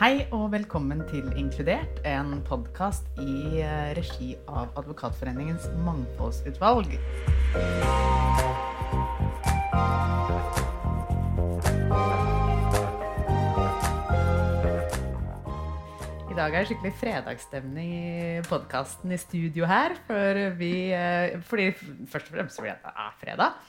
Hei og velkommen til Inkludert, en podkast i eh, regi av Advokatforeningens mangfoldsutvalg. I dag er det skikkelig fredagsstemning i podkasten i studio her. For vi, eh, fordi først og fremst fordi det er fredag.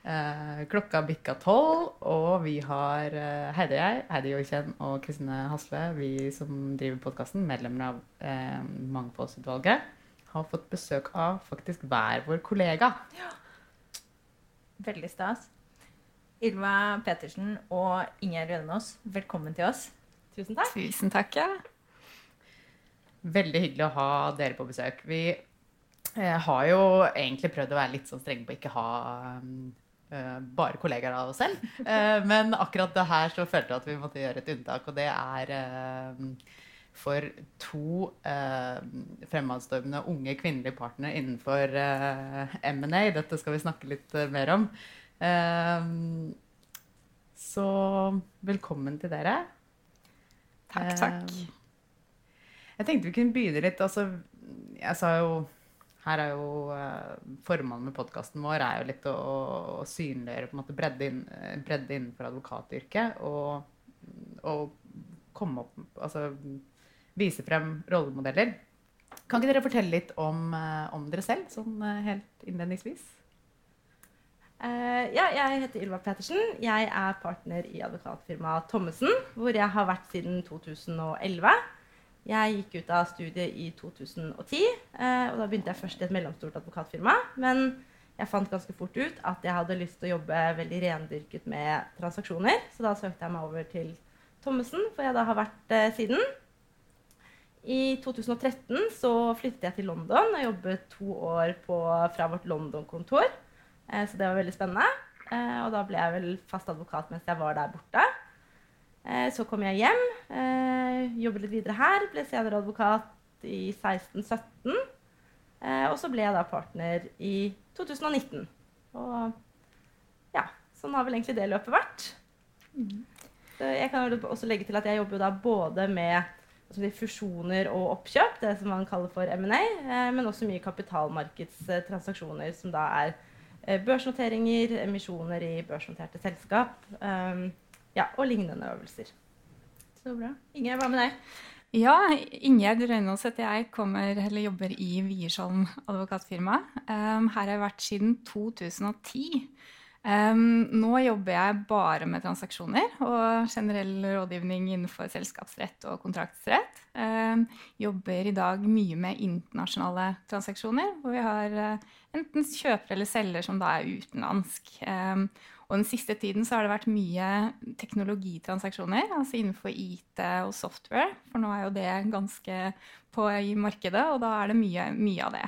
Eh, klokka bikka tolv, og vi har eh, Heidi og jeg, Heidi Jorkjen og Kristine Hasle, vi som driver podkasten, medlemmer av eh, Mangfoldsutvalget, har fått besøk av faktisk hver vår kollega. Ja. Veldig stas. Ylva Petersen og Ingjerd Rønås, velkommen til oss. Tusen takk. Tusen takk. Ja. Veldig hyggelig å ha dere på besøk. Vi eh, har jo egentlig prøvd å være litt sånn strenge på ikke ha eh, bare kollegaer av oss selv. Eh, men akkurat det her så følte jeg at vi måtte gjøre et unntak, og det er eh, for to eh, fremadstormende unge kvinnelige partnere innenfor eh, M&A. Dette skal vi snakke litt eh, mer om. Eh, så velkommen til dere. Takk, takk. Eh, jeg tenkte vi kunne begynne litt. Altså, jeg sa jo Her er jo eh, Formålet med podkasten vår er jo litt å, å synliggjøre på en måte bredde, inn, eh, bredde innenfor advokatyrket. Og, og komme opp Altså vise frem rollemodeller. Kan ikke dere fortelle litt om, eh, om dere selv, sånn helt innledningsvis? Uh, ja, jeg heter Ylva Petersen. Jeg er partner i advokatfirmaet Thommessen, hvor jeg har vært siden 2011. Jeg gikk ut av studiet i 2010, eh, og da begynte jeg først i et mellomstort advokatfirma. Men jeg fant ganske fort ut at jeg hadde lyst til å jobbe veldig rendyrket med transaksjoner, så da søkte jeg meg over til Thommessen, hvor jeg da har vært eh, siden. I 2013 så flyttet jeg til London og jobbet to år på, fra vårt London-kontor. Eh, så det var veldig spennende. Og da ble jeg vel fast advokat mens jeg var der borte. Eh, så kom jeg hjem, eh, jobbet litt videre her, ble senere advokat i 16-17. Eh, og så ble jeg da partner i 2019. Og ja, sånn har vel egentlig det løpet vært. Jeg kan også legge til at jeg jobber jo da både med fusjoner og oppkjøp, det som man kaller for M&A, men også mye kapitalmarkedstransaksjoner, som da er børsnoteringer, emisjoner i børsnoterte selskap, ja, og lignende øvelser. Så bra. Inger, hva med deg? Ja, Ingjerd Røynås heter jeg, kommer, eller jobber i Wiersholm advokatfirma. Um, her har jeg vært siden 2010. Um, nå jobber jeg bare med transaksjoner og generell rådgivning innenfor selskapsrett og kontraktsrett. Um, jobber i dag mye med internasjonale transaksjoner, hvor vi har uh, enten kjøper eller selger som da er utenlandsk. Um, og den siste tiden så har det vært mye teknologitransaksjoner, altså innenfor IT og software. For nå er jo det ganske på i markedet, og da er det mye, mye av det.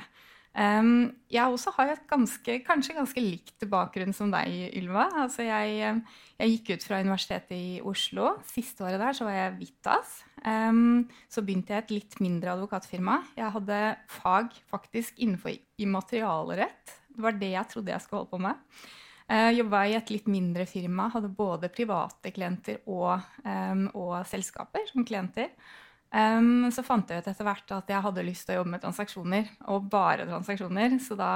Um, jeg også har et ganske, kanskje ganske likt bakgrunn som deg, Ylva. Altså jeg, jeg, gikk ut fra Universitetet i Oslo. Siste året der så var jeg Vitas. Um, så begynte jeg et litt mindre advokatfirma. Jeg hadde fag faktisk innenfor immaterialrett. Det var det jeg trodde jeg skulle holde på med. Jeg uh, jobba i et litt mindre firma, hadde både private klienter og, um, og selskaper som klienter. Um, så fant jeg ut etter hvert at jeg hadde lyst til å jobbe med transaksjoner. Og bare transaksjoner. Så da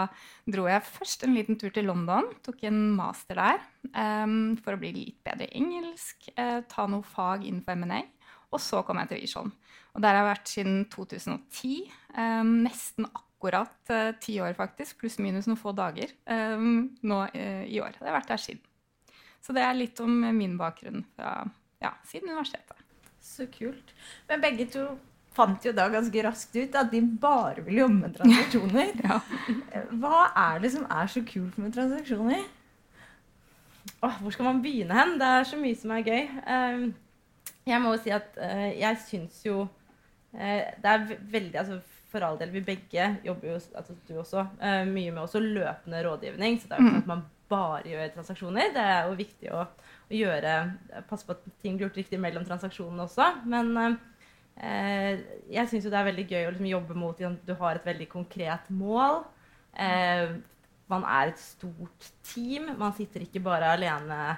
dro jeg først en liten tur til London, tok en master der um, for å bli litt bedre engelsk, uh, ta noe fag innenfor M&A. Og så kom jeg til Vision. Og der har jeg vært siden 2010. Um, nesten akkurat uh, ti år, faktisk. Pluss minus noen få dager nå uh, i år. Jeg har vært der siden. Så det er litt om min bakgrunn fra, ja, siden universitetet. Så kult. Men begge to fant jo da ganske raskt ut at de bare vil jobbe med transaksjoner. ja. Hva er det som er så kult med transaksjoner? Åh, hvor skal man begynne hen? Det er så mye som er gøy. Um, jeg må jo si at jeg syns jo Det er veldig altså For all del, vi begge jobber jo, altså du også, uh, mye med også løpende rådgivning. Så det er jo ikke sånn at man bare gjør transaksjoner. Det er jo viktig å å gjøre, passe på at ting blir gjort riktig mellom transaksjonene også. Men eh, jeg syns det er veldig gøy å liksom jobbe mot at du har et veldig konkret mål. Eh, man er et stort team. Man sitter ikke bare alene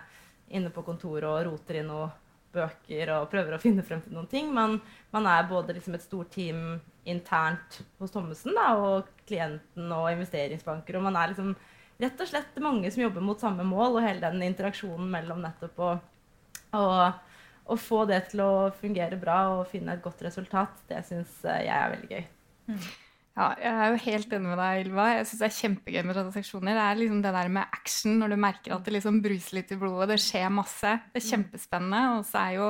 inne på kontoret og roter i noe bøker og prøver å finne frem til noen ting. Man, man er både liksom et stort team internt hos Thommessen og klienten og investeringsbanker. Og man er liksom rett og slett mange som jobber mot samme mål, og hele den interaksjonen mellom nettopp å, å, få det til å fungere bra og finne et godt resultat, det syns jeg er veldig gøy. Mm. Ja, jeg er jo helt enig med deg, Ylva. Jeg syns det er kjempegøy med transaksjoner. Det er liksom det der med action, når du merker at det liksom bruser litt i blodet. Det skjer masse. Det er kjempespennende. Og så er jo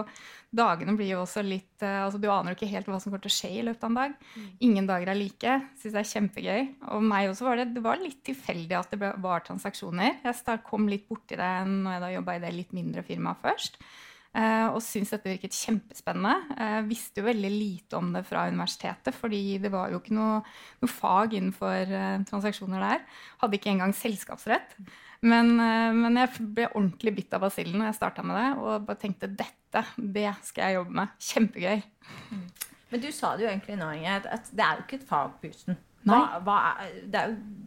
dagene blir jo også litt uh, altså Du aner jo ikke helt hva som kommer til å skje i løpet av en dag. Mm. Ingen dager er like. Syns det er kjempegøy. Og meg også var det, det var litt tilfeldig at det var transaksjoner. Jeg start, kom litt borti det når jeg da jobba i det litt mindre firmaet først. Uh, og syntes dette virket kjempespennende. Uh, visste jo veldig lite om det fra universitetet, fordi det var jo ikke noe, noe fag innenfor uh, transaksjoner der. Hadde ikke engang selskapsrett. Men, men jeg ble ordentlig bitt av basillen når jeg starta med det, og bare tenkte dette, det skal jeg jobbe med. Kjempegøy. Mm. Men du sa det jo egentlig nå, Inge, at det er jo ikke et fag på jussen.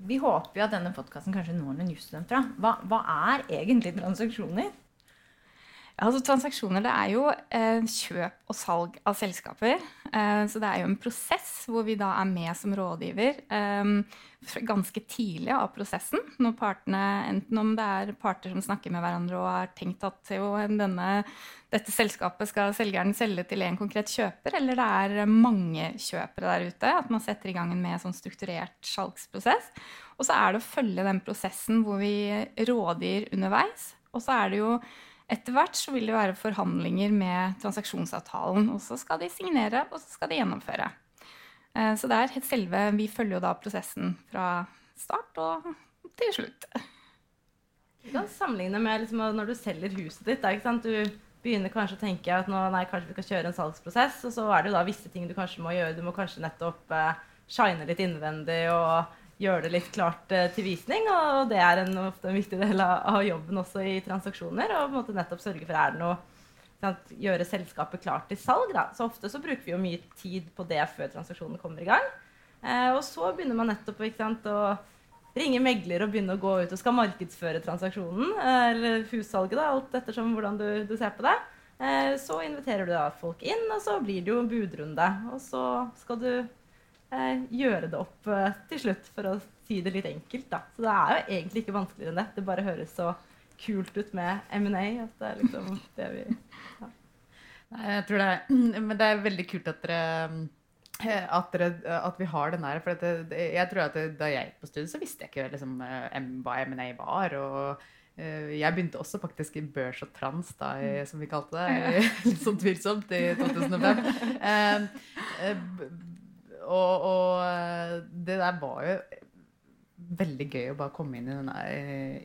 vi håper jo at denne podkasten kanskje når noen jusstudenter. Hva, hva er egentlig transaksjoner? Altså, transaksjoner det er jo eh, kjøp og salg av selskaper. Eh, så det er jo en prosess hvor vi da er med som rådgiver eh, ganske tidlig av prosessen. Når partene, Enten om det er parter som snakker med hverandre og har tenkt at jo, denne, dette selskapet skal selgeren selge til en konkret kjøper, eller det er mange kjøpere der ute. At man setter i gang en mer sånn strukturert salgsprosess. Og så er det å følge den prosessen hvor vi rådgir underveis. Og så er det jo etter hvert så vil det være forhandlinger med transaksjonsavtalen. Og så skal de signere, og så skal de gjennomføre. Eh, så det er selve Vi følger jo da prosessen fra start og til slutt. Du kan sammenligne med liksom når du selger huset ditt. Du begynner kanskje å tenke at nå, nei, kanskje vi kan kjøre en salgsprosess, og så er det jo da visse ting du kanskje må gjøre. Du må kanskje nettopp uh, shine litt innvendig og gjøre det litt klart uh, til visning. Og det er en, ofte en viktig del av, jobben også i transaksjoner. Og på en måte nettopp sørge for er det noe sant, Gjøre selskapet klart til salg. Da. Så ofte så bruker vi jo mye tid på det før transaksjonen kommer i gang. Eh, og så begynner man nettopp sant, å ringe megler og begynne å gå ut og skal markedsføre transaksjonen. Uh, eller hussalget, da, alt ettersom hvordan du, du ser på det. Så inviterer du da folk inn, og så blir det jo budrunde. Og så skal du eh, gjøre det opp eh, til slutt, for å si det litt enkelt. Da. Så det er jo egentlig ikke vanskeligere enn det. Det bare høres så kult ut med M&A at det er liksom det vi ja. Jeg tror det er, Men det er veldig kult at dere eh, at, dere, at, vi har den der. For det, jeg tror at det, Da jeg gikk på studiet, så visste jeg ikke liksom, eh, hva M&A var. og jeg begynte også faktisk i børs og trans, da, i, som vi kalte det. Litt sånn tvilsomt i 2005. Og, og, eh, det der var jo veldig gøy å bare komme inn i den,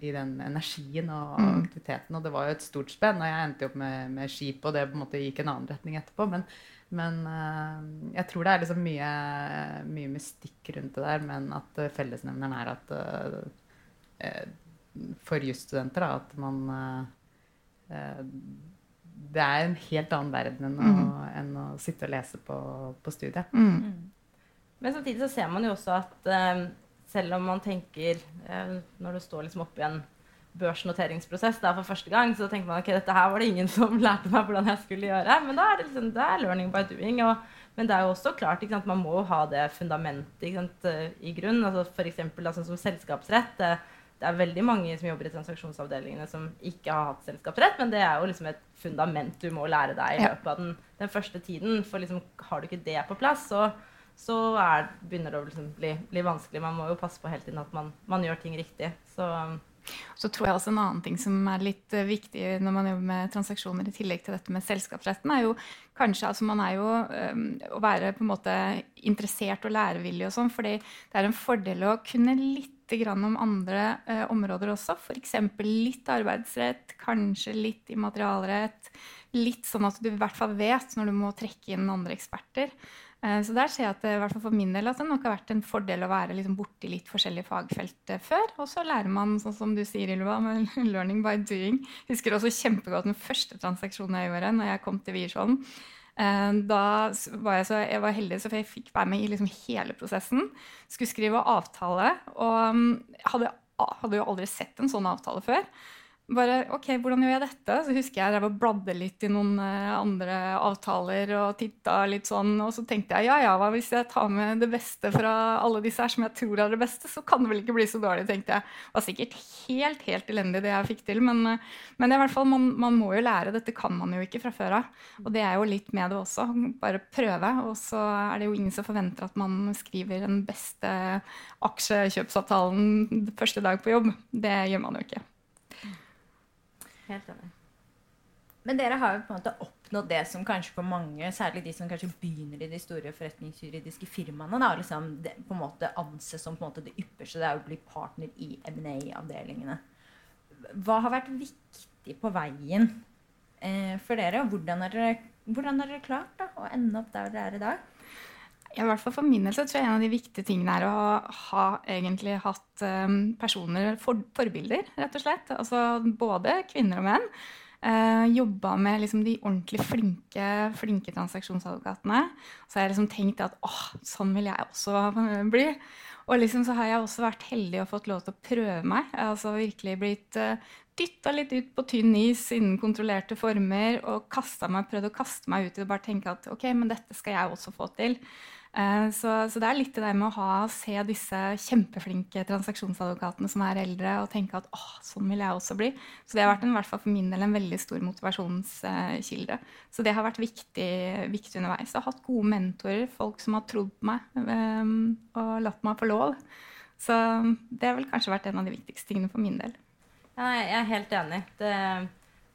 i den energien og mm. aktiviteten. Og det var jo et stort spenn. Og jeg endte jo opp med, med skip, og det på en måte gikk en annen retning etterpå. Men, men uh, jeg tror det er liksom mye, mye, mystikk rundt det der, men at fellesnevneren er at For jusstudenter, da, at man Det er en helt annen verden enn, mm. å, enn å, sitte og lese på, på studiet. Mm. Men samtidig så ser man jo også at eh, selv om man tenker eh, Når du står liksom oppi en børsnoteringsprosess da, for første gang, så tenker man ok, dette her var det ingen som lærte meg hvordan jeg skulle gjøre. Men da er det, liksom, det er learning by doing. Og, men det er jo også klart sant, man må ha det fundamentet sant, eh, i grunn. altså F.eks. Altså, som selskapsrett. Det, det, er veldig mange som jobber i transaksjonsavdelingene som ikke har hatt selskapsrett, men det er jo liksom et fundament du må lære deg i løpet av den, den første tiden. For liksom, har du ikke det på plass, så så er, begynner det å liksom bli, bli, vanskelig. Man må jo passe på hele tiden at man, man gjør ting riktig. Så, så tror jeg også En annen ting som er litt uh, viktig når man jobber med transaksjoner, i tillegg til dette med selskapsretten, er jo kanskje altså Man er jo um, å være på en måte interessert og lærevillig og sånn, fordi det er en fordel å kunne litt om andre uh, områder også. F.eks. litt arbeidsrett, kanskje litt immaterialrett. Litt sånn at du i hvert fall vet når du må trekke inn andre eksperter. Eh, så der ser jeg at i hvert fall for min del at det nok har vært en fordel å være liksom borti litt forskjellige fagfelt eh, før. Og så lærer man, sånn som du sier, Ylva, med 'learning by doing'. Jeg husker også kjempegodt den første transaksjonen jeg gjorde når jeg kom til Wiersholm. Eh, da var jeg, så, jeg var heldig, så jeg fikk være med i liksom hele prosessen. Skulle skrive avtale. Og mm, hadde, hadde jo aldri sett en sånn avtale før. Bare OK, hvordan gjør jeg dette? Så husker jeg jeg var bladde litt i noen eh, andre avtaler og titta litt sånn. Og så tenkte jeg ja ja, hva hvis jeg tar med det beste fra alle disse her som jeg tror er det beste, så kan det vel ikke bli så dårlig, tenkte jeg. Det var sikkert helt, helt elendig det jeg fikk til, men, det er i hvert fall, man, man, må jo lære. Dette kan man jo ikke fra før av. Og det er jo litt med det også. Bare prøve. Og så er det jo ingen som forventer at man skriver den beste aksjekjøpsavtalen første dag på jobb. Det gjør man jo ikke. Helt enig. Men dere har jo på en måte oppnådd det som kanskje for mange, særlig de som kanskje begynner i de store forretningsjuridiske firmaene, da, liksom det, på en måte anses som på en måte det ypperste. Det er å bli partner i M&A-avdelingene. Hva har vært viktig på veien eh, for dere? Og hvordan har dere, dere klart da, å ende opp der dere er i dag? Ja, i hvert fall For min del så tror jeg en av de viktige tingene er å ha egentlig hatt um, personer, for, forbilder, rett og slett. Altså både kvinner og menn. Uh, jobba med liksom, de ordentlig flinke, flinke transaksjonsadvokatene. Så har jeg liksom tenkt at åh, sånn vil jeg også bli. Og liksom så har jeg også vært heldig og fått lov til å prøve meg. Altså virkelig blitt uh, dytta litt ut på tynn is innen kontrollerte former og meg, prøvd å kaste meg ut i det og bare tenke at ok, men dette skal jeg også få til. Eh, så, så, det er litt det der med å ha, se disse kjempeflinke transaksjonsadvokatene som er eldre, og tenke at åh, sånn vil jeg også bli. Så det har vært en, hvert fall for min del en veldig stor motivasjonskilde. Så det har vært viktig, viktig underveis. Jeg har hatt gode mentorer, folk som har trodd på meg um, og latt meg få lov. Så det har vel kanskje vært en av de viktigste tingene for min del. Ja, jeg er helt enig. Det,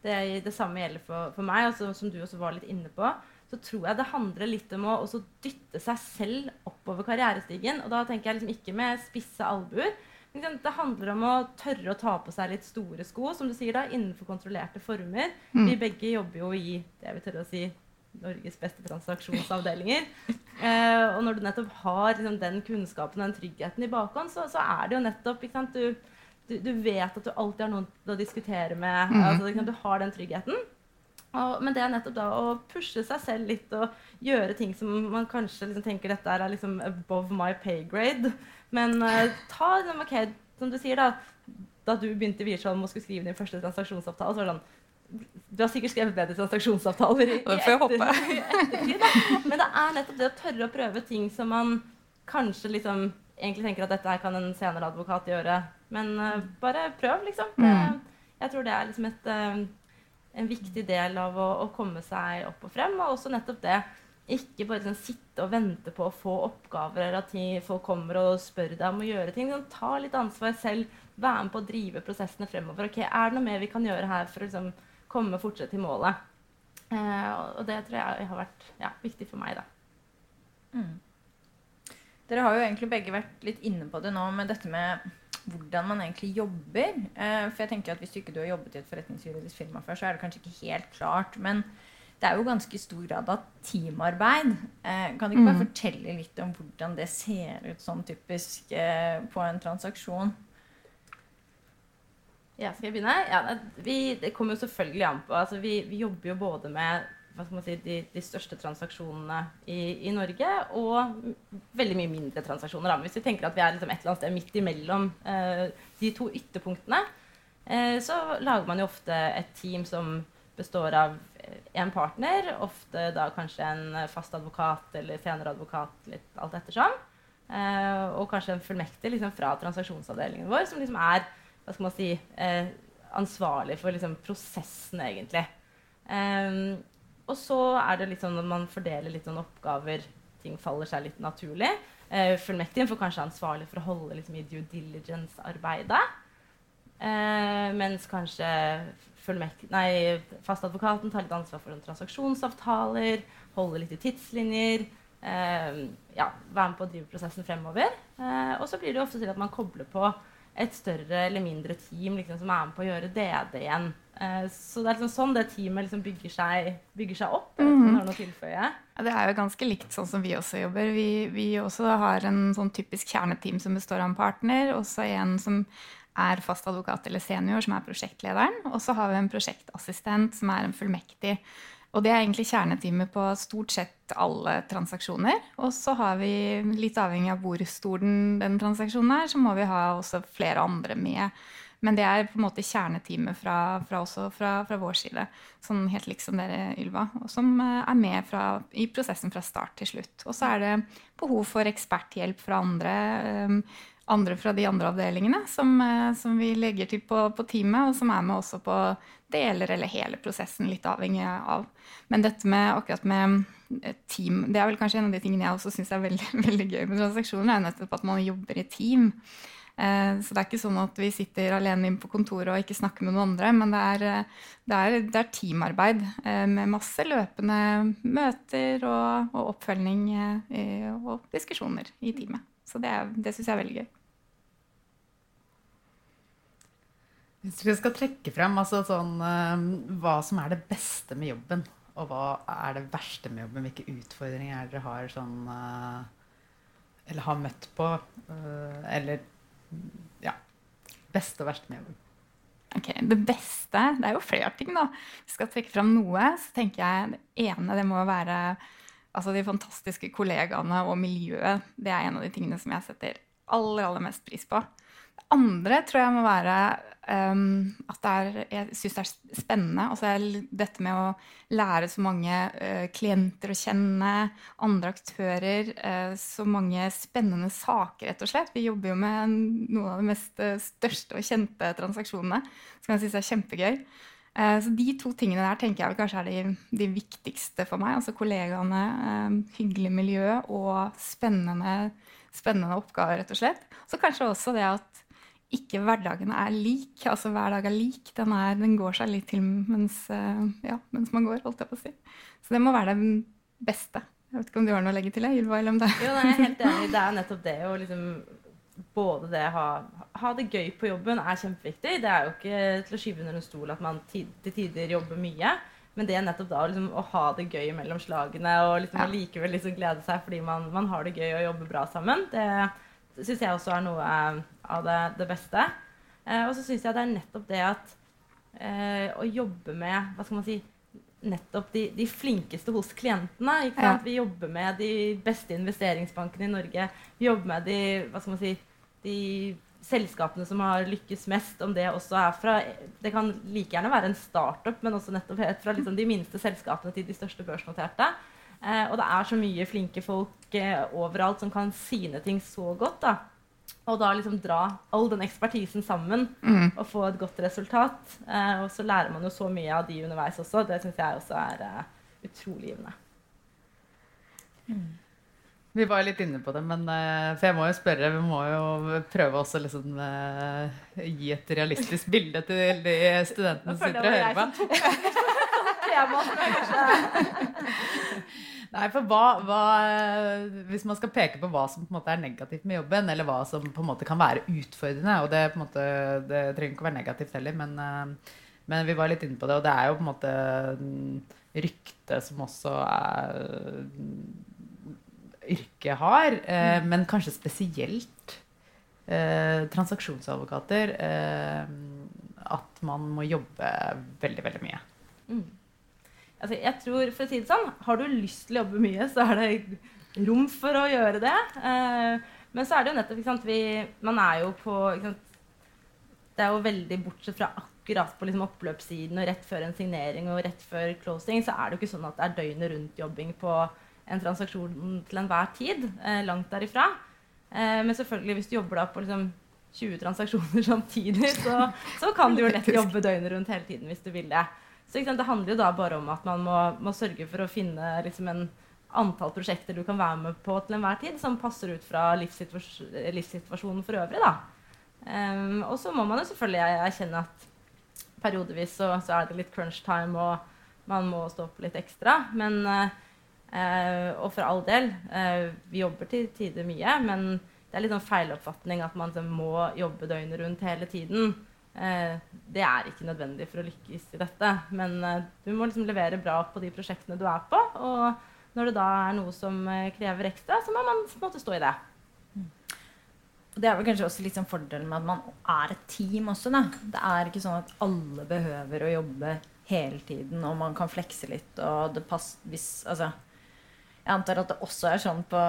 det, det samme gjelder for, for meg, altså, som du også var litt inne på så tror jeg det handler litt om å dytte seg selv oppover karrierestigen. Og da tenker jeg liksom ikke med spisse albuer. Men det handler om å tørre å ta på seg litt store sko, som du sier da, innenfor kontrollerte former. Mm. Vi begge jobber jo i det vil tørre å si, Norges beste transaksjonsavdelinger. Eh, og når du nettopp har liksom, den kunnskapen og den tryggheten i bakhånd, så, så er det jo nettopp du, du, du, vet at du alltid har noen å diskutere med. Mm. Altså, du har den tryggheten. Og, men det er nettopp da å pushe seg selv litt og gjøre ting som man kanskje liksom tenker dette er liksom above my pay grade. Men uh, ta den, ok, som du sier, da da du begynte i Wiersholm og skulle skrive din første transaksjonsavtale, så var det sånn Du har sikkert skrevet bedre transaksjonsavtaler i, i, etter, i ettertid. Da. Men det er nettopp det å tørre å prøve ting som man kanskje liksom egentlig tenker at dette her kan en senere advokat gjøre. Men uh, bare prøv, liksom. Mm. jeg tror det er liksom et uh, en viktig del av å, å, komme seg opp og frem. Og også nettopp det ikke bare sånn, sitte og vente på å få oppgaver, eller at folk kommer og spør deg om å gjøre ting. Sånn, ta litt ansvar selv. Være med på å drive prosessene fremover. Ok, Er det noe mer vi kan gjøre her for å liksom, komme fortsatt til målet? Eh, og det tror jeg har vært ja, viktig for meg. da. Mm. Dere har jo egentlig begge vært litt inne på det nå med dette med hvordan man egentlig jobber. Eh, for jeg tenker at Hvis du ikke har jobbet i et forretningsjuridisk firma før, så er det kanskje ikke helt klart. Men det er jo ganske stor grad av teamarbeid. Eh, kan du ikke bare mm. fortelle litt om hvordan det ser ut sånn typisk eh, på en transaksjon? Ja, skal jeg begynne? Ja, vi, det kommer jo selvfølgelig an på. Altså, vi, vi jobber jo både med si, de, de største transaksjonene i, i, Norge, og veldig mye mindre transaksjoner. Da. Hvis vi tenker at vi er liksom et eller annet sted midt imellom eh, de to ytterpunktene, eh, så lager man jo ofte et team som består av en partner, ofte da kanskje en fast advokat eller senere advokat, litt alt ettersom. Eh, og kanskje en fullmektig liksom, fra transaksjonsavdelingen vår, som liksom er hva skal man si, eh, ansvarlig for liksom, prosessen, egentlig. Um, og så er det litt sånn at man fordeler litt sånn oppgaver. Ting faller seg litt naturlig. Eh, fullmektigen får kanskje ansvarlig for å holde liksom, i due diligence-arbeidet. Eh, mens kanskje nei, fastadvokaten tar litt ansvar for transaksjonsavtaler, holder litt i tidslinjer. Eh, ja, være med på å drive prosessen fremover. Eh, og så blir det ofte til at man kobler på et større eller mindre team liksom, som er med på å gjøre DD igjen. Uh, så det er liksom sånn det teamet liksom bygger, seg, bygger, seg, opp. Jeg vet ikke om har noe tilføye. Ja, det er jo ganske likt sånn som vi også jobber. Vi, vi også har en sånn typisk kjerneteam som består av en partner, og så en som er fast advokat eller senior, som er prosjektlederen. Og så har vi en prosjektassistent som er en fullmektig. Og det er egentlig kjerneteamet på stort sett alle transaksjoner. Og så har vi, litt avhengig av hvor stor den, den transaksjonen er, så må vi ha også flere andre med Men det er på en måte kjerneteamet fra, fra, fra, fra vår side. Sånn helt liksom dere, Ylva. Som eh, er med i prosessen fra start til slutt. Og så er det behov for eksperthjelp fra andre. Um, andre fra de andre avdelingene som, eh, som vi legger til på, på, teamet, og som er med også på deler eller hele prosessen, litt avhengig av. Men dette med akkurat med eh, team, det er vel kanskje en av de tingene jeg også syns er veldig, veldig, gøy med transaksjoner, er nettopp at man jobber i team. Eh, så det er ikke sånn at vi sitter alene inne på kontoret og ikke snakker med noen andre, men det er, det er, det er teamarbeid med masse løpende møter og, og oppfølging og diskusjoner i teamet. Så det, det syns jeg er veldig gøy. Hvis du skal trekke frem altså sånn, uh, hva som er det beste med jobben, og hva er det verste med jobben, hvilke utfordringer er dere har sånn uh, Eller har møtt på, uh, eller Ja. Beste og verste med jobben. Ok, Det beste Det er jo flere ting, da. Hvis vi skal trekke frem noe, så tenker jeg det ene det må være altså de fantastiske kollegaene og miljøet, det er en av de tingene som jeg setter aller, aller mest pris på. Det andre tror jeg må være um, at er, jeg syns det er spennende. Altså dette med å lære så mange uh, klienter å kjenne, andre aktører, uh, så mange spennende saker, rett og slett. Vi jobber jo med noen av de mest uh, største og kjente transaksjonene, som jeg syns er kjempegøy. Eh, så de to tingene der tenker jeg kanskje er de, de, viktigste for meg. Altså kollegaene, eh, hyggelig miljø og spennende, spennende oppgaver, rett og slett. Så kanskje også det at ikke hverdagen er lik. Altså hver dag er lik. Den, er, den går seg litt til mens, eh, ja, mens, man går, holdt jeg på å si. Så det må være det beste. Jeg vet ikke om du har noe å legge til, Ylva? eller om det Jo, nei, jeg er helt enig. Det er nettopp det å liksom både det å ha, ha, det gøy på jobben er kjempeviktig. Det er jo ikke til å skyve under en stol at man til tider jobber mye. Men det er nettopp da liksom, å ha det gøy mellom slagene og liksom, ja. likevel liksom glede seg fordi man, man, har det gøy og jobber bra sammen, det, syns jeg også er noe eh, av det, det beste. Eh, og så syns jeg det er nettopp det at eh, å jobbe med hva skal man si, nettopp de, de flinkeste hos klientene. ikke Ja. Vi jobber med de beste investeringsbankene i Norge. Vi jobber med de hva skal man si, de selskapene som har lykkes mest, om det også er fra Det kan like gjerne være en startup, men også nettopp fra liksom de minste selskapene til de største børsnoterte. Eh, og det er så mye flinke folk eh, overalt som kan sine ting så godt. da. Og da liksom dra all den ekspertisen sammen mm. og få et godt resultat. Eh, og så lærer man jo så mye av de underveis også. Det syns jeg også er uh, utrolig givende. Mm. Vi var litt inne på det, men uh, for jeg må jo spørre Vi må jo prøve også liksom uh, gi et realistisk bilde til de studentene som sitter og hører på. Nei, for hva, hva, Hvis man skal peke på hva som på en måte er negativt med jobben, eller hva som på en måte kan være utfordrende Og det, på en måte, det trenger ikke å være negativt heller, men, uh, men vi var litt inne på det. Og det er jo på en måte ryktet som også er yrket har, eh, mm. men kanskje spesielt eh, transaksjonsadvokater, eh, at man må jobbe veldig, veldig mye. Mm. Altså, jeg tror, for å si det sånn, Har du lyst til å jobbe mye, så er det rom for å gjøre det. Eh, men så er det jo nettopp sant, vi, Man er jo på sant, Det er jo veldig bortsett fra akkurat på liksom, oppløpssiden og rett før en signering og rett før closing, så er det jo ikke sånn at det er døgnet rundt-jobbing på en transaksjon til enhver tid. Eh, langt derifra. Eh, men selvfølgelig, hvis du jobber da på liksom 20 transaksjoner samtidig, så, så kan du jo lett jobbe døgnet rundt hele tiden hvis du vil det. Så Det handler jo da bare om at man må, må sørge for å finne liksom en antall prosjekter du kan være med på til enhver tid, som passer ut fra livssituasjonen, livssituasjonen for øvrig. da. Um, og så må man jo selvfølgelig erkjenne at periodevis så, så, er det litt crunch time, og man må stå på litt ekstra. Men uh, Uh, og for all del, eh, vi jobber til tider mye, men det er litt sånn feiloppfatning at man liksom må jobbe døgnet rundt hele tiden. Eh, det er ikke nødvendig for å lykkes i dette. Men du må liksom levere bra på de prosjektene du er på. Og når det da er noe som krever ekstra, så må man på en måte stå i det. Det er vel kanskje også litt sånn fordelen med at man er et team også. Da. Det er ikke sånn at alle behøver å jobbe hele tiden, og man kan flekse litt. og det passer hvis, altså, jeg antar at det også er sånn på,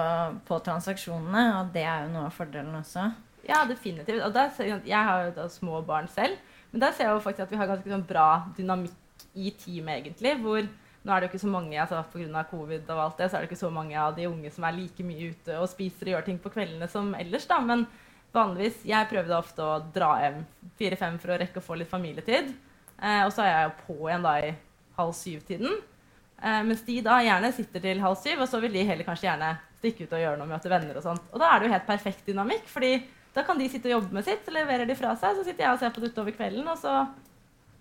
på transaksjonene, og det er jo noe av fordelen også. Ja, definitivt. Og der, jeg har jo da små barn selv, men der ser jeg jo faktisk at vi har ganske sånn bra dynamikk i teamet, egentlig. hvor nå er det jo ikke så mange, altså Pga. covid og alt det, så er det ikke så mange av de unge som er like mye ute og spiser og gjør ting på kveldene som ellers. da, Men vanligvis Jeg prøver da ofte å dra hjem fire-fem for å rekke å få litt familietid. Eh, og så er jeg jo på igjen da i halv syv-tiden. Eh, mens de da gjerne sitter til halv syv, og så vil de heller kanskje gjerne stikke ut og gjøre noe, møte venner og sånt. Og da er det jo helt perfekt dynamikk, fordi da kan de sitte og jobbe med sitt, så leverer de fra seg, så sitter jeg og ser på det utover kvelden, og så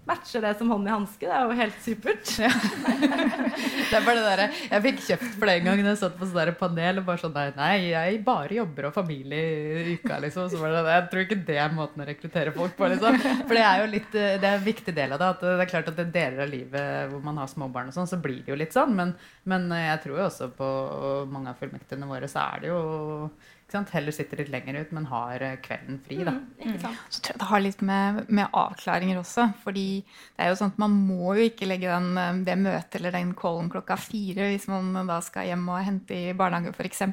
matcher det som hånd i hanske. Det er jo helt supert. Ja. det er bare det der, Jeg fikk kjeft for det en gang da jeg satt på sånn panel og bare sånn nei, jeg bare jobber og familie i uka, liksom. Så var det, jeg tror ikke det er måten å rekruttere folk på, liksom. For det er jo litt, det er en viktig del av det. at Det er klart at det er deler av livet hvor man har småbarn og sånn, så blir det jo litt sånn. Men, men jeg tror jo også på mange av fullmektigene våre så er det jo Heller sitter litt lenger ut, men har eh, kvelden fri. Da. Mm, så tror jeg det har litt med, med, avklaringer også. fordi det er jo sånn at man må jo ikke legge den, eh, det møtet eller den callen klokka fire hvis man da skal hjem og hente i barnehage f.eks.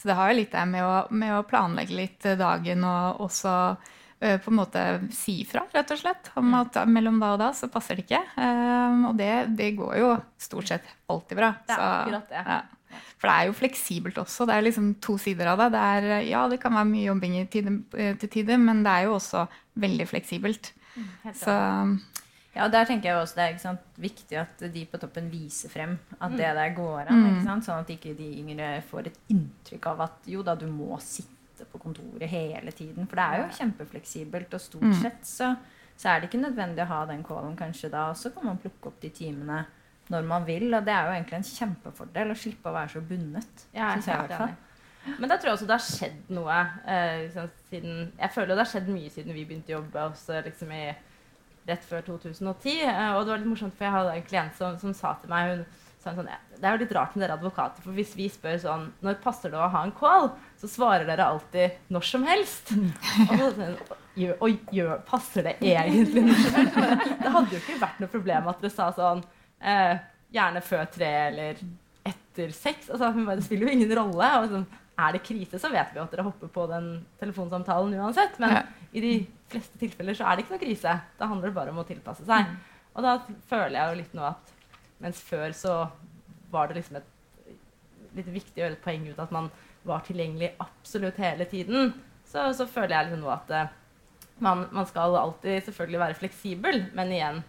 Så det har jo litt det med å, med å planlegge litt dagen og også på en måte si fra, rett og slett. Om mm. at mellom da og da så passer det ikke. Um, og det, det, går jo stort sett alltid bra. Det er akkurat det. Ja. For det er jo fleksibelt også. Det er liksom to sider av det. det er, ja, det kan være mye jobbing tide, eh, til tider, men det er jo også veldig fleksibelt. Mm, Så ja, der tenker jeg også det er sant, viktig at de på toppen viser frem at det mm. der går an. Mm. Sånn at ikke de yngre får et inntrykk av at jo da, du må sitte på kontoret hele tiden. For det er jo kjempefleksibelt, og stort sett så, så, er det ikke nødvendig å ha den callen kanskje da. Og så kan man plukke opp de timene når man vil. Og det er jo egentlig en kjempefordel å slippe å være så bundet. Ja, jeg, jeg Men da tror jeg også det har skjedd noe. Eh, liksom, siden, jeg føler det har skjedd mye siden vi begynte å jobbe også, liksom, i, rett før 2010. Eh, og det var litt morsomt, for jeg hadde en klient som, som sa til meg hun, sa sånn, Det er jo litt rart med dere advokater, for hvis vi spør sånn Når passer det å ha en call? Så svarer dere alltid når som helst. Og så, sånn, og gjør, passer det egentlig når som helst? Det hadde jo ikke vært noe problem at dere sa sånn Eh, gjerne før tre eller etter seks. Altså, det spiller jo ingen rolle. Og sånn, er det krise, så vet vi at dere hopper på den telefonsamtalen uansett. Men ja. i de fleste tilfeller så er det ikke noe krise. Da handler det bare om å tilpasse seg. Mm. Og da føler jeg jo litt nå at mens før så var det liksom et litt viktig å gjøre et poeng ut at man var tilgjengelig absolutt hele tiden, så, så føler jeg liksom nå at uh, man, man, skal alltid selvfølgelig være fleksibel, men igjen,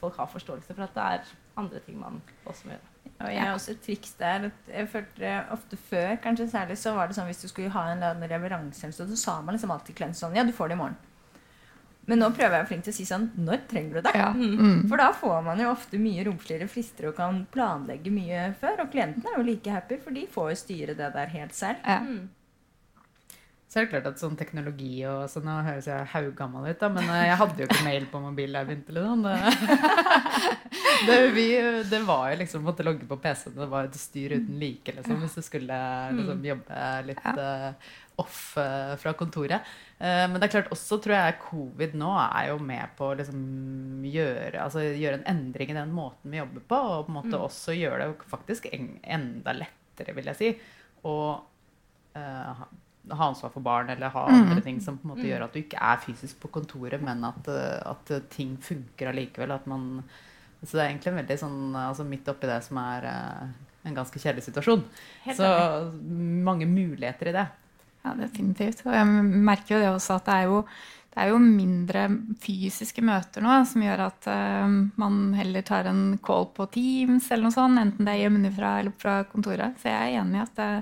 folk har forståelse for at det er andre ting man også må gjøre. Og jeg har også et triks der. Jeg følte ofte før, kanskje særlig, så var det sånn hvis du skulle ha en leveranse, så sa man liksom alltid klient sånn Ja, du får det i morgen. Men nå prøver jeg flink til å si sånn Når trenger du det? Ja. Mm. mm. For da får man jo ofte mye romsligere frister og kan planlegge mye før. Og klientene er jo like happy, for de får jo styre det der helt selv. Ja. Mm. Så er det klart at sånn teknologi og sånn Nå høres jeg haugammal ut, da, men eh, jeg hadde jo ikke mail på mobil da jeg begynte. Liksom. Det, det, vi, det, var jo liksom måtte logge på PC-en. Det var et styr uten like liksom, hvis du skulle liksom, mm. jobbe litt ja. off uh, fra kontoret. Uh, men det er klart også tror jeg covid nå er jo med på å liksom, gjøre, altså, gjøre en endring i den måten vi jobber på, og på en måte mm. også gjøre det faktisk en, enda lettere, vil jeg si. Og ha ansvar for barn eller ha mm. andre ting som på en måte gjør at du ikke er fysisk på kontoret, men at, eh, at ting funker allikevel. At man, så det er egentlig veldig sånn altså Midt oppi det som er uh, en ganske kjedelig situasjon. Helt så mange muligheter i det. Ja, definitivt. Og jeg merker jo det også at det er jo, det er jo mindre fysiske møter nå som gjør at uh, man heller tar en call på Teams eller noe sånt, enten det er hjemmefra eller fra kontoret. Så jeg er enig i at det,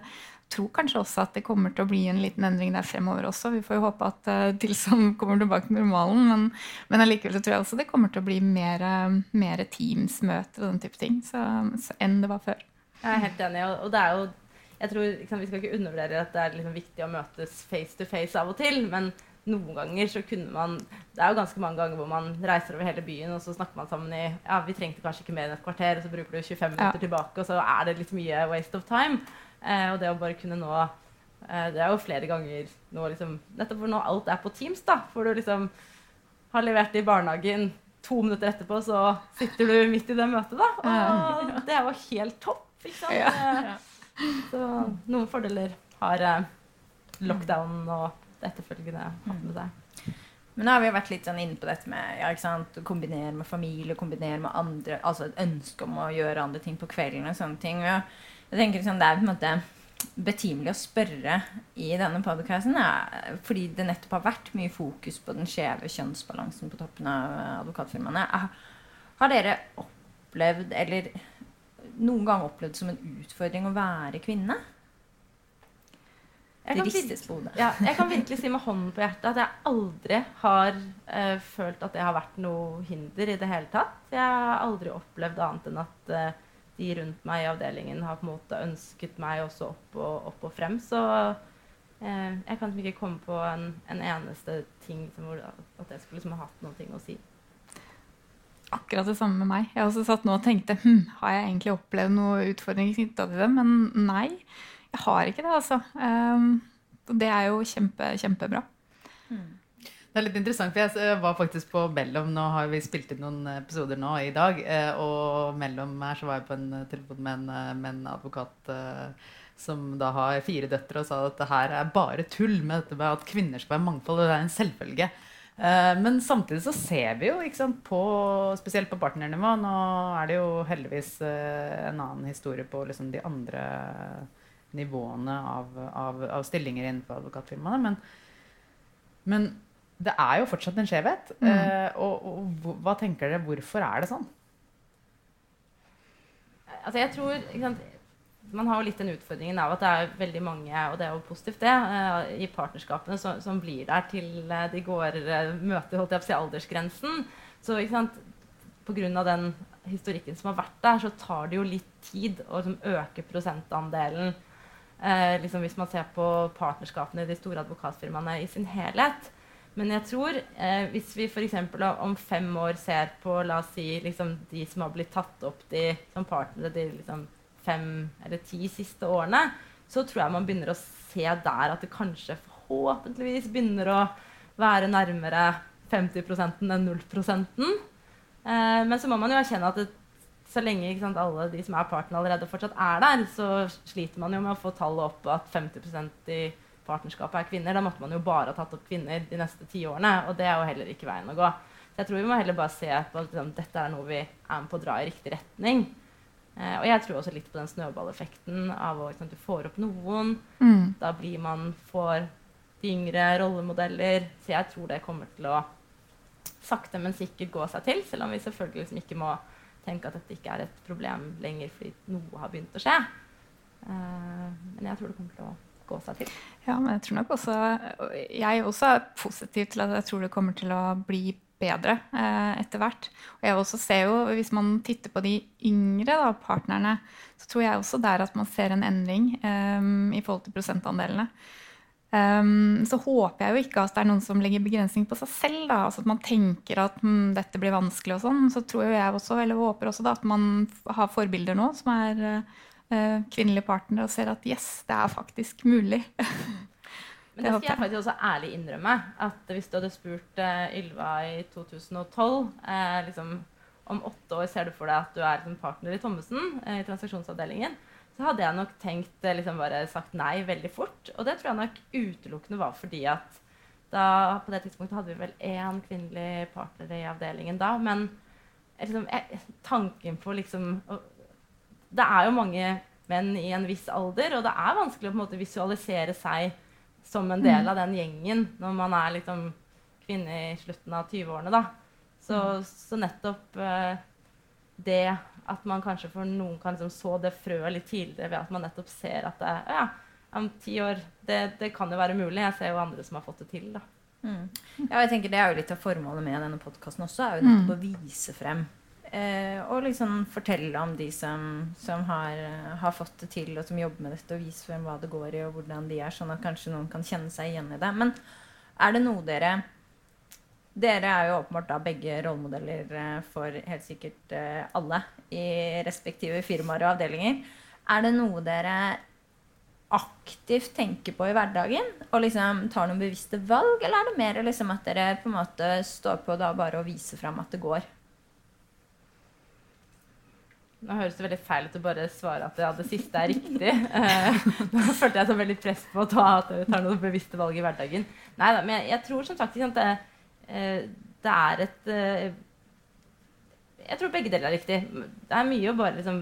tror kanskje også at det kommer til å bli en liten endring der fremover også. Vi får jo håpe at uh, tilstanden kommer tilbake til normalen. Men, men allikevel så tror jeg også det kommer til å bli mer, mer Teams-møter og den type ting så, så, enn det var før. Jeg er helt enig. Og det er jo jeg tror liksom, Vi skal ikke undervurdere at det er liksom viktig å møtes face to face av og til. Men noen ganger så kunne man Det er jo ganske mange ganger hvor man reiser over hele byen, og så snakker man sammen i Ja, vi trengte kanskje ikke mer enn et kvarter, og så bruker du 25 minutter ja. tilbake, og så er det litt mye waste of time. Eh, og det å bare kunne nå eh, Det er jo flere ganger nå liksom Nettopp for nå alt er på Teams, da, For du liksom har levert i barnehagen to minutter etterpå, så sitter du midt i det møtet, da. Og det er jo helt topp, ikke sant? Ja. Så noen fordeler har eh, lockdownen og etterfølgende hatt med seg. Men nå har vi vært litt sånn inne på dette med ja, ikke sant? å kombinere med familie, kombinere med andre Altså et ønske om å gjøre andre ting på kvelden og sånne ting. Og jeg tenker liksom, Det er på en måte betimelig å spørre i denne podkasten, fordi det nettopp har vært mye fokus på den skjeve kjønnsbalansen på toppen av advokatfirmaene. Har dere opplevd, eller noen gang opplevd som en utfordring å være kvinne? Jeg kan, virkelig, ja, jeg kan virkelig si med hånden på hjertet at jeg aldri har uh, følt at det har vært noe hinder i det hele tatt. Jeg har aldri opplevd annet enn at uh, de rundt meg i avdelingen har på en måte ønsket meg også opp og, opp og frem. Så eh, jeg kan ikke komme på en, en eneste ting som, at jeg skulle liksom ha hatt noe å si. Akkurat det samme med meg. Jeg har også satt nå og tenkte hm, har jeg egentlig opplevd noe utfordringer knytta til det, men nei. Jeg har ikke det, altså. Um, det er jo kjempe, kjempebra. Mm. Det er litt interessant, for jeg var faktisk på Mellom. Nå har vi spilt inn noen episoder nå i dag. Eh, og mellom her så var jeg på en eh, telefon med en, eh, med en advokat som da har fire døtre, og sa at det her er bare tull med dette med at kvinner skal være mangfold. Og det er en selvfølge. Men samtidig så ser vi jo, sant, på, spesielt på partnernivå Nå er det jo heldigvis en annen historie på liksom de andre nivåene av, av, av stillinger innenfor advokatfirmaene. Men, men, det er jo fortsatt en skjevhet. Mm. Eh, og, og, hva tenker dere, hvorfor er det sånn? Altså jeg tror sant, Man har jo litt den utfordringen av at det er veldig mange, og det er jo positivt, det, uh, i partnerskapene som, som, blir der til uh, de går uh, møter holdt jeg på å si, aldersgrensen. Så ikke sant, pga. den historikken som har vært der, så tar det jo litt tid å liksom, øke prosentandelen Eh, liksom hvis man ser på partnerskapene i de store advokatfirmaene i sin helhet. Men jeg tror eh, hvis vi f.eks. om fem år ser på la oss si, liksom, de som har blitt tatt opp de, som partnere de liksom, fem eller ti siste årene, så tror jeg man begynner å se der at det kanskje forhåpentligvis begynner å være nærmere 50% enn 0 eh, Men så må man jo erkjenne at det så lenge sant, alle de som er partene allerede fortsatt er der, så sliter man jo med å få tallet opp at 50% i partnerskapet er kvinner. Da måtte man jo bare ha tatt opp kvinner de neste ti årene, og det er jo heller ikke veien å gå. Så jeg tror vi må heller bare se på at liksom, dette er noe vi er med på å dra i riktig retning. Eh, og jeg tror også litt på den snøballeffekten av at liksom, du får opp noen. Mm. Da blir man får de yngre rollemodeller. Så jeg tror det kommer til å sakte, men sikkert gå seg til, selv om vi selvfølgelig liksom ikke må tenke at dette ikke er et problem lenger fordi noe har begynt å skje. Uh, men jeg tror det kommer til å gå seg til. Ja, men jeg tror nok også Jeg også er positiv til at jeg tror det kommer til å bli bedre eh, etter hvert. Og jeg også ser jo, Hvis man titter på de yngre da, partnerne, så tror jeg også der at man ser en endring eh, i forhold til prosentandelene. Um, så håper jeg jo ikke at det er noen som legger begrensning på seg selv. Da. Altså at man tenker at hm, dette blir vanskelig og sånn. Så tror jeg også, eller håper også da, at man har forbilder nå som er uh, kvinnelige partnere og ser at yes, det er faktisk mulig. Men det skal jeg faktisk også ærlig innrømme. At hvis du hadde spurt uh, Ylva i 2012 eh, liksom, om åtte år ser du for deg at du er liksom, partner i Thommessen i transaksjonsavdelingen, så hadde jeg nok tenkt eh, liksom bare sagt nei veldig fort. Og det tror jeg nok utelukkende var fordi at da, på det tidspunktet hadde vi vel én kvinnelig partner i avdelingen da. Men liksom, jeg, tanken på liksom Det er jo mange menn i en viss alder, og det er vanskelig å på en måte visualisere seg som en del mm. av den gjengen når man er liksom kvinne i slutten av 20-årene. da. Så, mm. så nettopp uh, det at man kanskje for noen kan liksom så det frøet litt tidligere ved at man nettopp ser at det, ja, om ti år det, det, kan jo være mulig. Jeg ser jo andre som har fått det til. da. Mm. Ja, jeg tenker Det er jo litt av formålet med denne podkasten også. er jo nettopp mm. å vise frem. Eh, og liksom fortelle om de som, som har, har, fått det til, og som jobber med dette, og vise frem hva det går i, og hvordan de er, sånn at kanskje noen kan kjenne seg igjen i det. Men er det noe dere dere er jo åpenbart da begge rollemodeller eh, for helt sikkert eh, alle i respektive firmaer og avdelinger. Er det noe dere aktivt tenker på i hverdagen og liksom tar noen bevisste valg, eller er det mer liksom at dere på en måte står på da bare å vise fram at det går? Nå høres det veldig feil ut å bare svare at ja, det siste er riktig. Eh, nå følte jeg så veldig press på å ta, at jeg tar noen bevisste valg i hverdagen. Nei da, men jeg, tror som sagt at det, eh, det er et eh, Jeg tror begge deler er riktig. Det er mye å bare liksom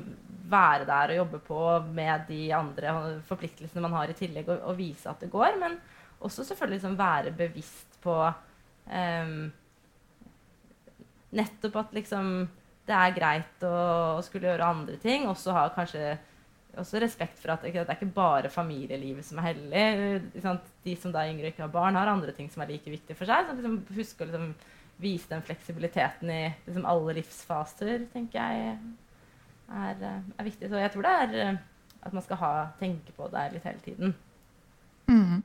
være der og jobbe på med de andre forpliktelsene man har i tillegg, og, og vise at det går. Men også selvfølgelig liksom være bevisst på um, Nettopp at liksom det er greit å, å, skulle gjøre andre ting. Også ha kanskje også respekt for at det, er ikke bare familielivet som er hellig. De som da er yngre og ikke har barn, har andre ting som er like viktige for seg. Så liksom, Husk å liksom, vise den fleksibiliteten i liksom, alle livsfaser, tenker jeg er, er, viktig. Så jeg tror det er eh, at man skal ha, tenke på det litt hele tiden. Mm.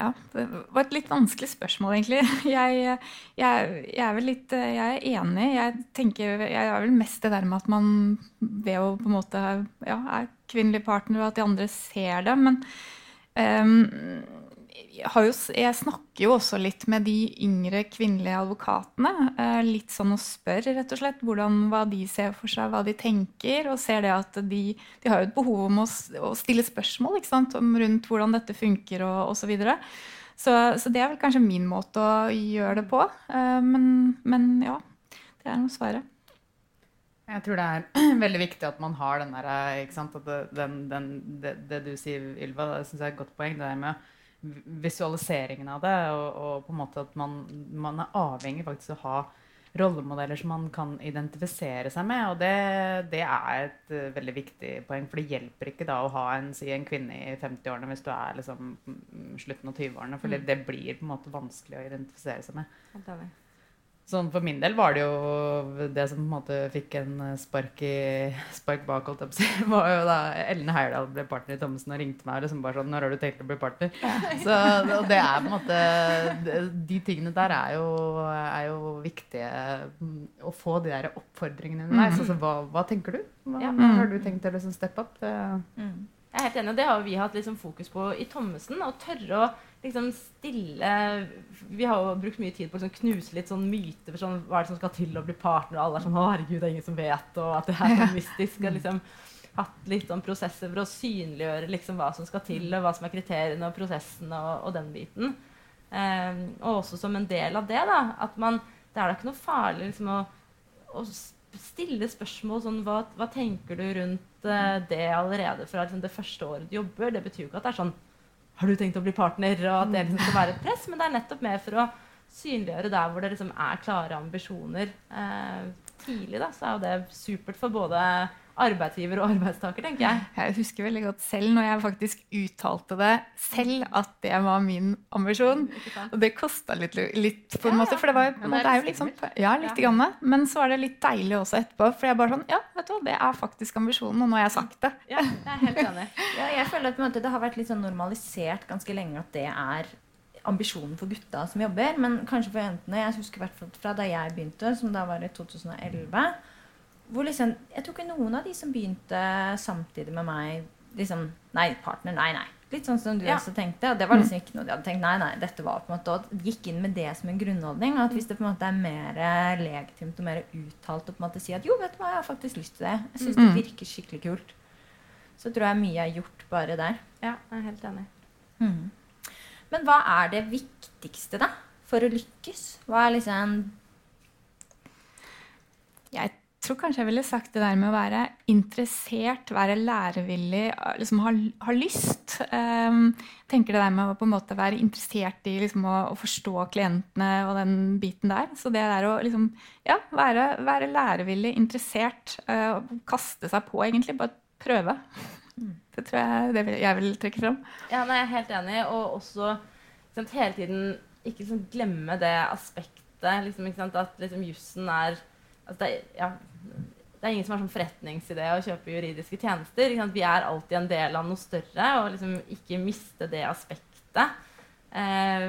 Ja, det var et litt vanskelig spørsmål, egentlig. Jeg, jeg, jeg, er vel litt Jeg er enig. Jeg tenker Jeg er vel mest det der med at man ved å på en måte ja, er kvinnelig partner, og at de andre ser det. Men um, jo, jeg, snakker jo også litt med de yngre kvinnelige advokatene. Eh, litt sånn og spør rett og slett hvordan, hva de ser for seg, hva de tenker. Og ser det at de, de har jo et behov om å, å stille spørsmål sant, rundt hvordan dette funker og osv. Så, videre. så Så det er vel kanskje min måte å gjøre det på. Eh, men, men ja, det er noe svaret. Jeg tror det er veldig viktig at man har den der, det, det du sier, Ylva, det syns jeg er et godt poeng. det der med visualiseringen av det. Og, og, på en måte at man, man, er avhengig faktisk av å ha rollemodeller som man kan identifisere seg med. Og det, det er et uh, veldig viktig poeng. For det hjelper ikke da å ha en, si, en kvinne i 50-årene hvis du er liksom, slutten av 20-årene. For mm. det, blir på en måte vanskelig å identifisere seg med. Sånn For min del var det jo det som på en måte fikk en spark, i, spark bak. holdt jeg på å si, var jo da Ellen Heyerdahl ble partner i Thommessen og ringte meg og liksom bare sånn 'Når har du tenkt å bli partner?' Så og det er på en måte De tingene der er jo, er jo viktige mm, å få de der oppfordringene underveis. Mm. Altså, hva, hva, tenker du? Hva, ja. har du tenkt å liksom steppe opp? Mm. Jeg er helt enig, og det har vi hatt liksom fokus på i Thommessen. Å tørre å liksom stille Vi har jo brukt mye tid på å liksom knuse litt sånn myter for sånn, hva er det som skal til å bli partner. Og alle er sånn 'Herregud, det er ingen som vet', og at det er sånn mystisk. Og liksom hatt litt sånn prosesser for å synliggjøre liksom hva som skal til, og hva som er kriteriene og prosessene og, og den biten. Um, og også som en del av det, da, at man Det er da ikke noe farlig liksom, å, å stille spørsmål sånn hva, hva tenker du rundt uh, det allerede fra liksom, det første året du jobber? Det betyr jo ikke at det er sånn har du tenkt å bli partner? Og at det liksom skal være et press. Men det er nettopp mer for å synliggjøre der hvor det liksom er klare ambisjoner eh, tidlig. Da, så er jo det supert for både arbeidsgiver og arbeidstaker, tenker jeg. Jeg husker veldig godt selv når jeg faktisk uttalte det selv, at det var min ambisjon. Og det kosta litt, litt, på en ja, måte. For det, var, ja, det, er jo liksom Ja, litt ja. grann. Men så var det litt deilig også etterpå. For jeg bare sånn Ja, vet du hva, det er faktisk ambisjonen, og nå har jeg sagt det. Ja, jeg er helt enig. ja, jeg føler at måte, det har vært litt sånn normalisert ganske lenge at det er ambisjonen for gutta som jobber. Men kanskje for jentene. Jeg husker hvert fall fra da jeg begynte, som da var i 2011 hvor liksom, Jeg tror ikke noen av de som begynte samtidig med meg liksom, Nei, partner, nei, nei. Litt sånn som du ja. også tenkte. Og det var liksom ikke noe de hadde tenkt. Nei, nei, dette var på en måte Og gikk inn med det som en grunnholdning. At hvis det på en måte er mer legitimt og mer uttalt å på en måte si at jo, vet du hva, jeg har faktisk lyst til det. Jeg syns det mm. virker skikkelig kult. Så tror jeg mye er gjort bare der. Ja, jeg er helt enig. Mm. Men hva er det viktigste, da? For å lykkes? Hva er liksom Jeg tror kanskje jeg ville sagt det der med å være interessert, være lærevillig, liksom ha, ha lyst. Um, tenker det der med å på en måte være interessert i liksom, å, å, forstå klientene og den biten der. Så det der å liksom, ja, være, være lærevillig, interessert, uh, kaste seg på, egentlig. Bare prøve. Mm. Det tror jeg det vil, jeg vil trekke fram. Ja, nei, jeg er helt enig. Og også sant, hele tiden ikke liksom, glemme det aspektet. Liksom, at liksom, jussen er altså, det, ja, det er ingen som har sånn forretningsidé å kjøpe juridiske tjenester. Vi er alltid en del av noe større, og liksom ikke miste det aspektet. Eh,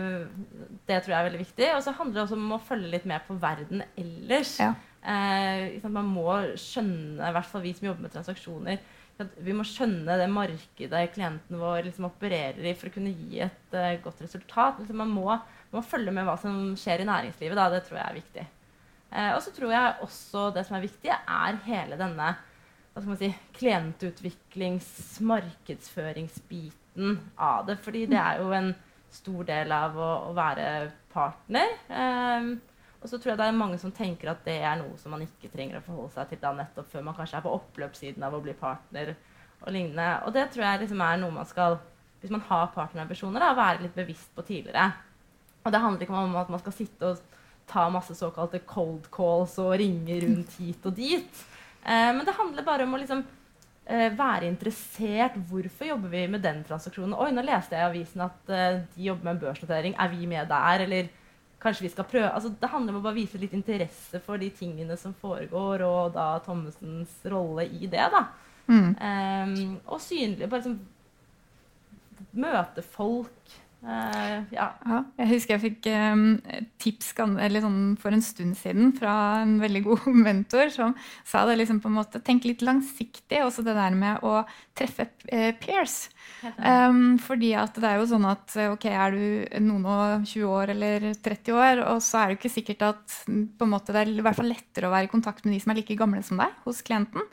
det tror jeg er veldig viktig. Og så handler det også om å følge litt med på verden ellers. Ja. Eh, man må skjønne, i hvert fall vi som jobber med transaksjoner, vi må skjønne det markedet klienten vår liksom opererer i for å kunne gi et uh, godt resultat. Liksom man, må, man, må, følge med hva som skjer i næringslivet. Da. Det tror jeg er viktig. Eh, og så tror jeg også det som er viktig, er hele denne hva skal man si, klientutviklings-, markedsføringsbiten av det. Fordi det er jo en stor del av å, å være partner. Eh, og så tror jeg det er mange som tenker at det er noe som man ikke trenger å forholde seg til da nettopp før man kanskje er på oppløpssiden av å bli partner og lignende. Og det tror jeg liksom er noe man skal, hvis man har partnerambisjoner, være litt bevisst på tidligere. Og det handler ikke om at man skal sitte og ta masse såkalte cold calls og ringe rundt hit og dit. Eh, men det handler bare om å liksom eh, være interessert. Hvorfor jobber vi med den transaksjonen? Oi, nå leste jeg i avisen at eh, de jobber med en børsnotering. Er vi med der? Eller kanskje vi skal prøve altså, Det handler om å bare vise litt interesse for de tingene som foregår, og da Thommessens rolle i det. da. Mm. Um, og synlig Bare liksom møte folk. Uh, ja. Ja, jeg husker jeg fikk um, tips eller sånn, for en stund siden fra en veldig god mentor som sa det liksom på en måte Tenk litt langsiktig, også det der med å treffe eh, peers. Um, fordi at det er jo sånn at ok, er du noen og 20 år eller 30 år, og så er det jo ikke sikkert at på en måte, det er i hvert fall lettere å være i kontakt med de som er like gamle som deg, hos klienten.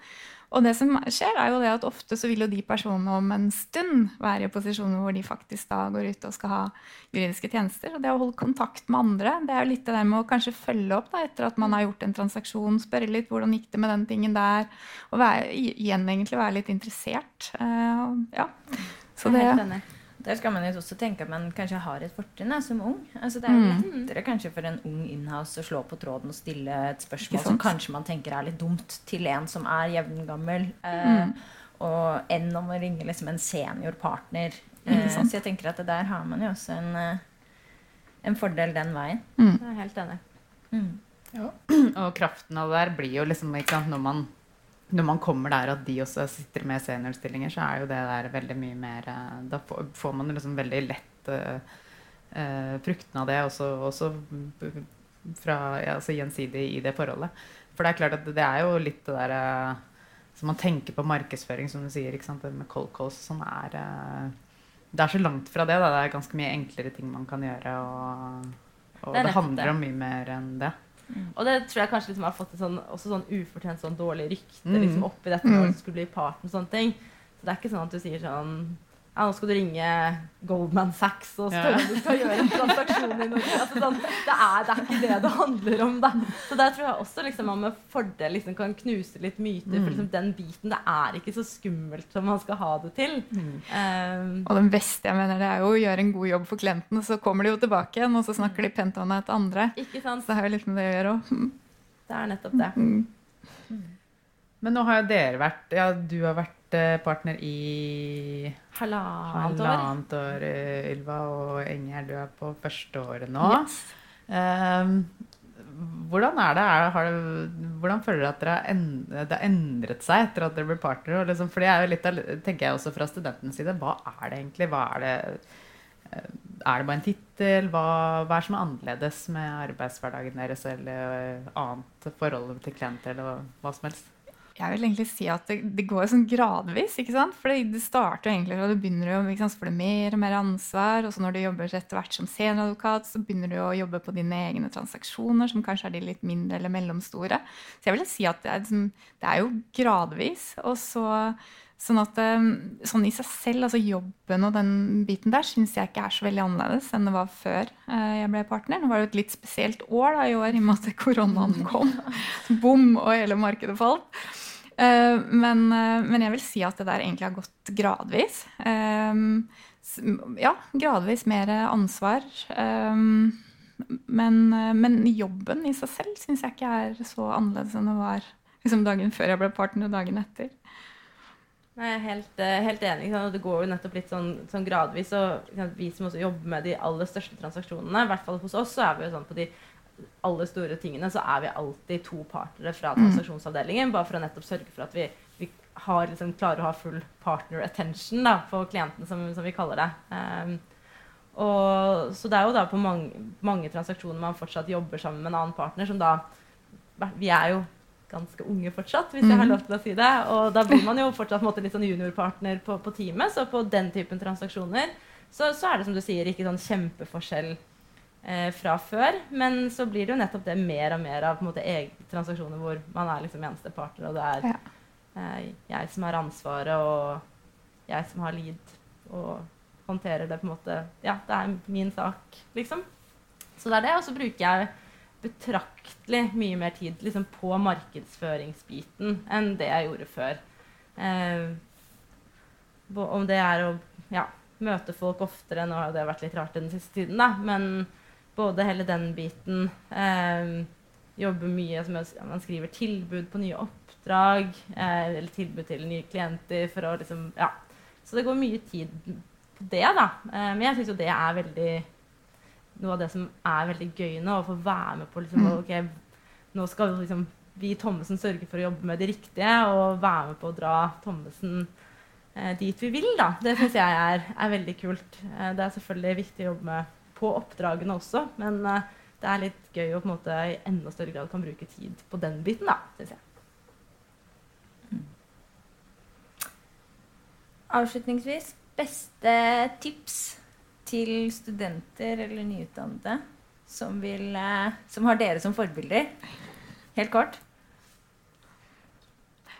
Og det som skjer, er jo det at ofte så vil jo de personene om en stund være i posisjoner hvor de faktisk da går ut og skal ha juridiske tjenester. Og det å holde kontakt med andre, det er jo litt det der med å kanskje følge opp da, etter at man har gjort en transaksjon, spørre litt hvordan gikk det med den tingen der, og være, igjen egentlig være litt interessert. Uh, ja. Så det, Er. Der skal man jo også tenke at man kanskje har et fortrinn som ung. Altså, det er Mm. lettere kanskje for en ung inhouse å slå på tråden og stille et spørsmål som kanskje man tenker er litt dumt, til en som er jevngammel. Eh, Mm. og enn om å ringe liksom en seniorpartner. Eh, så jeg tenker at det der har man jo også en, eh, en fordel den veien. mm. Jeg er helt enig. Mm. Og kraften av det der blir jo liksom ikke sant, når man, når man kommer der at de også sitter med seniorstillinger, så er jo det der veldig mye mer eh, Da får, man liksom veldig lett uh, fruktene av det også, også fra, ja, altså gjensidig i det forholdet. For det er klart at det er jo litt det derre uh, Så man tenker på markedsføring, som du sier, ikke sant, med cold calls sånn er eh, Det er så langt fra det. Da. Det er ganske mye enklere ting man kan gjøre. Og, og Det det, handler om mye mer enn det. Og det tror jeg kanskje liksom har fått et sånn, også sånn ufortjent sånn dårlig rykte Mm. liksom oppi dette når du skulle bli partner og sånne ting. Så det er ikke sånn at du sier sånn ja, nå skal du ringe Goldman Sachs og spørre om du skal gjøre en transaksjon i Norge. Altså, sånn, det, er, det er ikke det det handler om. Da. Så der tror jeg også liksom, man med fordel liksom, kan knuse litt myter. For Mm. liksom, den biten det er ikke så skummelt som man skal ha det til. Um, Og den beste jeg mener, det er jo å gjøre en god jobb for klienten, så kommer de jo tilbake igjen, og så snakker de pent om deg til andre. ikke sant? Så det har jo litt med det å gjøre òg. Det er nettopp det. Mm. Men nå har jo dere vært Ja, du har vært partner i Halvannet halvannet år, eh, Ylva, og Inger, du er på første året nå. Ehm, hvordan er det? Er, har det hvordan føler dere at dere har en, det har endret seg etter at dere ble partnere? Liksom, for det er jo litt av, tenker jeg også fra studentens side. Hva er det egentlig? Hva er det eh, er det bare en tittel? Hva, hva er som er annerledes med arbeidshverdagen deres eller annet forhold til klienter eller hva som helst? Jeg vil egentlig si at det, det går sånn gradvis. ikke sant? For det, det starter jo egentlig og du begynner jo, ikke sant? så får du mer og mer ansvar. Og så når du jobber etter hvert som senadvokat, så begynner du å jobbe på dine egne transaksjoner, som kanskje er de litt mindre eller mellomstore. Så jeg vil si at det er, liksom, det er jo gradvis. Og så Sånn at eh, sånn i seg selv, altså jobben og den biten der, syns jeg ikke er så veldig annerledes enn det var før eh, jeg ble partner. Nå var det jo et litt spesielt år da, i år, i og med at koronaen kom. Bom, og hele markedet falt. Eh, men, eh, men jeg vil si at det der egentlig har gått gradvis. Eh, ja, gradvis mer ansvar. Men, men jobben i seg selv syns jeg ikke er så annerledes enn det var liksom dagen før jeg ble partner, og dagen etter. Jeg er helt, helt enig. Det går jo nettopp litt sånn, sånn gradvis. Og vi som også jobber med de aller største transaksjonene, i hvert fall hos oss, så er vi jo sånn på de aller store tingene, så er vi alltid to partnere fra transaksjonsavdelingen. Bare for å nettopp sørge for at vi, vi har, liksom, klarer å ha full partner attention da, på klientene, som, som vi kaller det. Um, og, så det er jo da på mange, mange transaksjoner man fortsatt jobber sammen med en annen partner, som da Vi er jo ganske unge fortsatt, hvis jeg har Mhm. lov til å si det. Og da blir man jo fortsatt måte, litt sånn juniorpartner på, på teamet. Så på den typen transaksjoner så, så er det som du sier, ikke sånn kjempeforskjell eh, fra før. Men så blir det jo nettopp det mer og mer av på en måte, transaksjoner hvor man er liksom eneste partner, og det er Ja. eh, jeg som har ansvaret, og jeg som har lid, og håndterer det på en måte Ja, det er min sak, liksom. Så det er det. Og så bruker jeg betraktelig mye mer tid liksom, på markedsføringsbiten enn det jeg gjorde før. Eh, om det er å ja, møte folk oftere Nå har det vært litt rart den siste tiden, da, men både hele den biten eh, Jobbe mye som Man skriver tilbud på nye oppdrag, eh, eller tilbud til nye klienter for å liksom Ja. Så det går mye tid på det, da. Eh, men jeg syns jo det er veldig noe av det som er veldig gøy nå, å få være med på liksom, mm. ok, Nå skal liksom, vi Thommessen sørge for å jobbe med det riktige og være med på å dra Thommessen eh, dit vi vil. Da. Det syns jeg er, er, veldig kult. Eh, det er selvfølgelig viktig å jobbe med på oppdragene også, men eh, det er litt gøy å på en måte i enda større grad kan bruke tid på den biten, da, syns jeg. Mm. Avslutningsvis, beste tips til studenter eller nyutdannede som, vil, eh, som har dere som forbilder? Helt kort.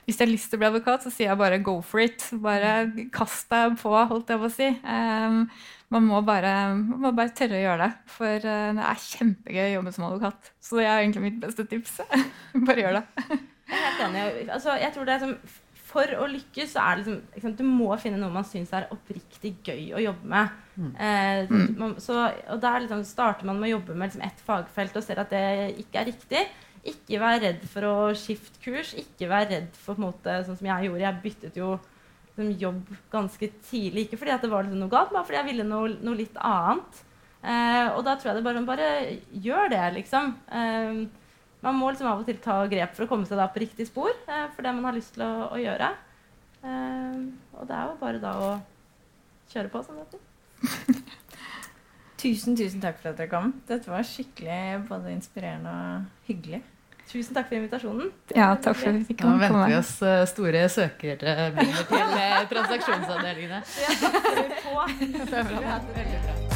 Hvis jeg har lyst til å bli advokat, så sier jeg bare 'go for it'. Bare kast deg på, holdt jeg på å si. Um, man må bare, man må bare, tørre å gjøre det. For uh, det er kjempegøy å jobbe som advokat. Så det er egentlig mitt beste tips. bare gjør det. jeg er helt enig. Altså, jeg tror det er som for å lykkes så er det liksom, liksom Du må finne noe man syns er oppriktig gøy å jobbe med. Mm. Eh, mm. man, så, og der liksom starter man med å jobbe med liksom ett fagfelt og ser at det ikke er riktig. Ikke vær redd for å skifte kurs. Ikke vær redd for på en måte, sånn som jeg gjorde. Jeg byttet jo liksom, jobb ganske tidlig. Ikke fordi det var liksom noe galt, bare fordi jeg ville noe, noe litt annet. Eh, og da tror jeg det bare, bare gjør det, liksom. Eh, man må liksom av og til ta grep for å komme seg på riktig spor eh, for det man har lyst til å, å gjøre. Eh, og det er jo bare da å kjøre på, som det heter. tusen, tusen takk for at dere kom. Dette var skikkelig både inspirerende og hyggelig. Tusen takk for invitasjonen. Ja, takk for at vi fikk komme. Nå venter vi oss uh, store søkermengder til uh, transaksjonsavdelingene. Ja, takk for på. det er. Veldig bra.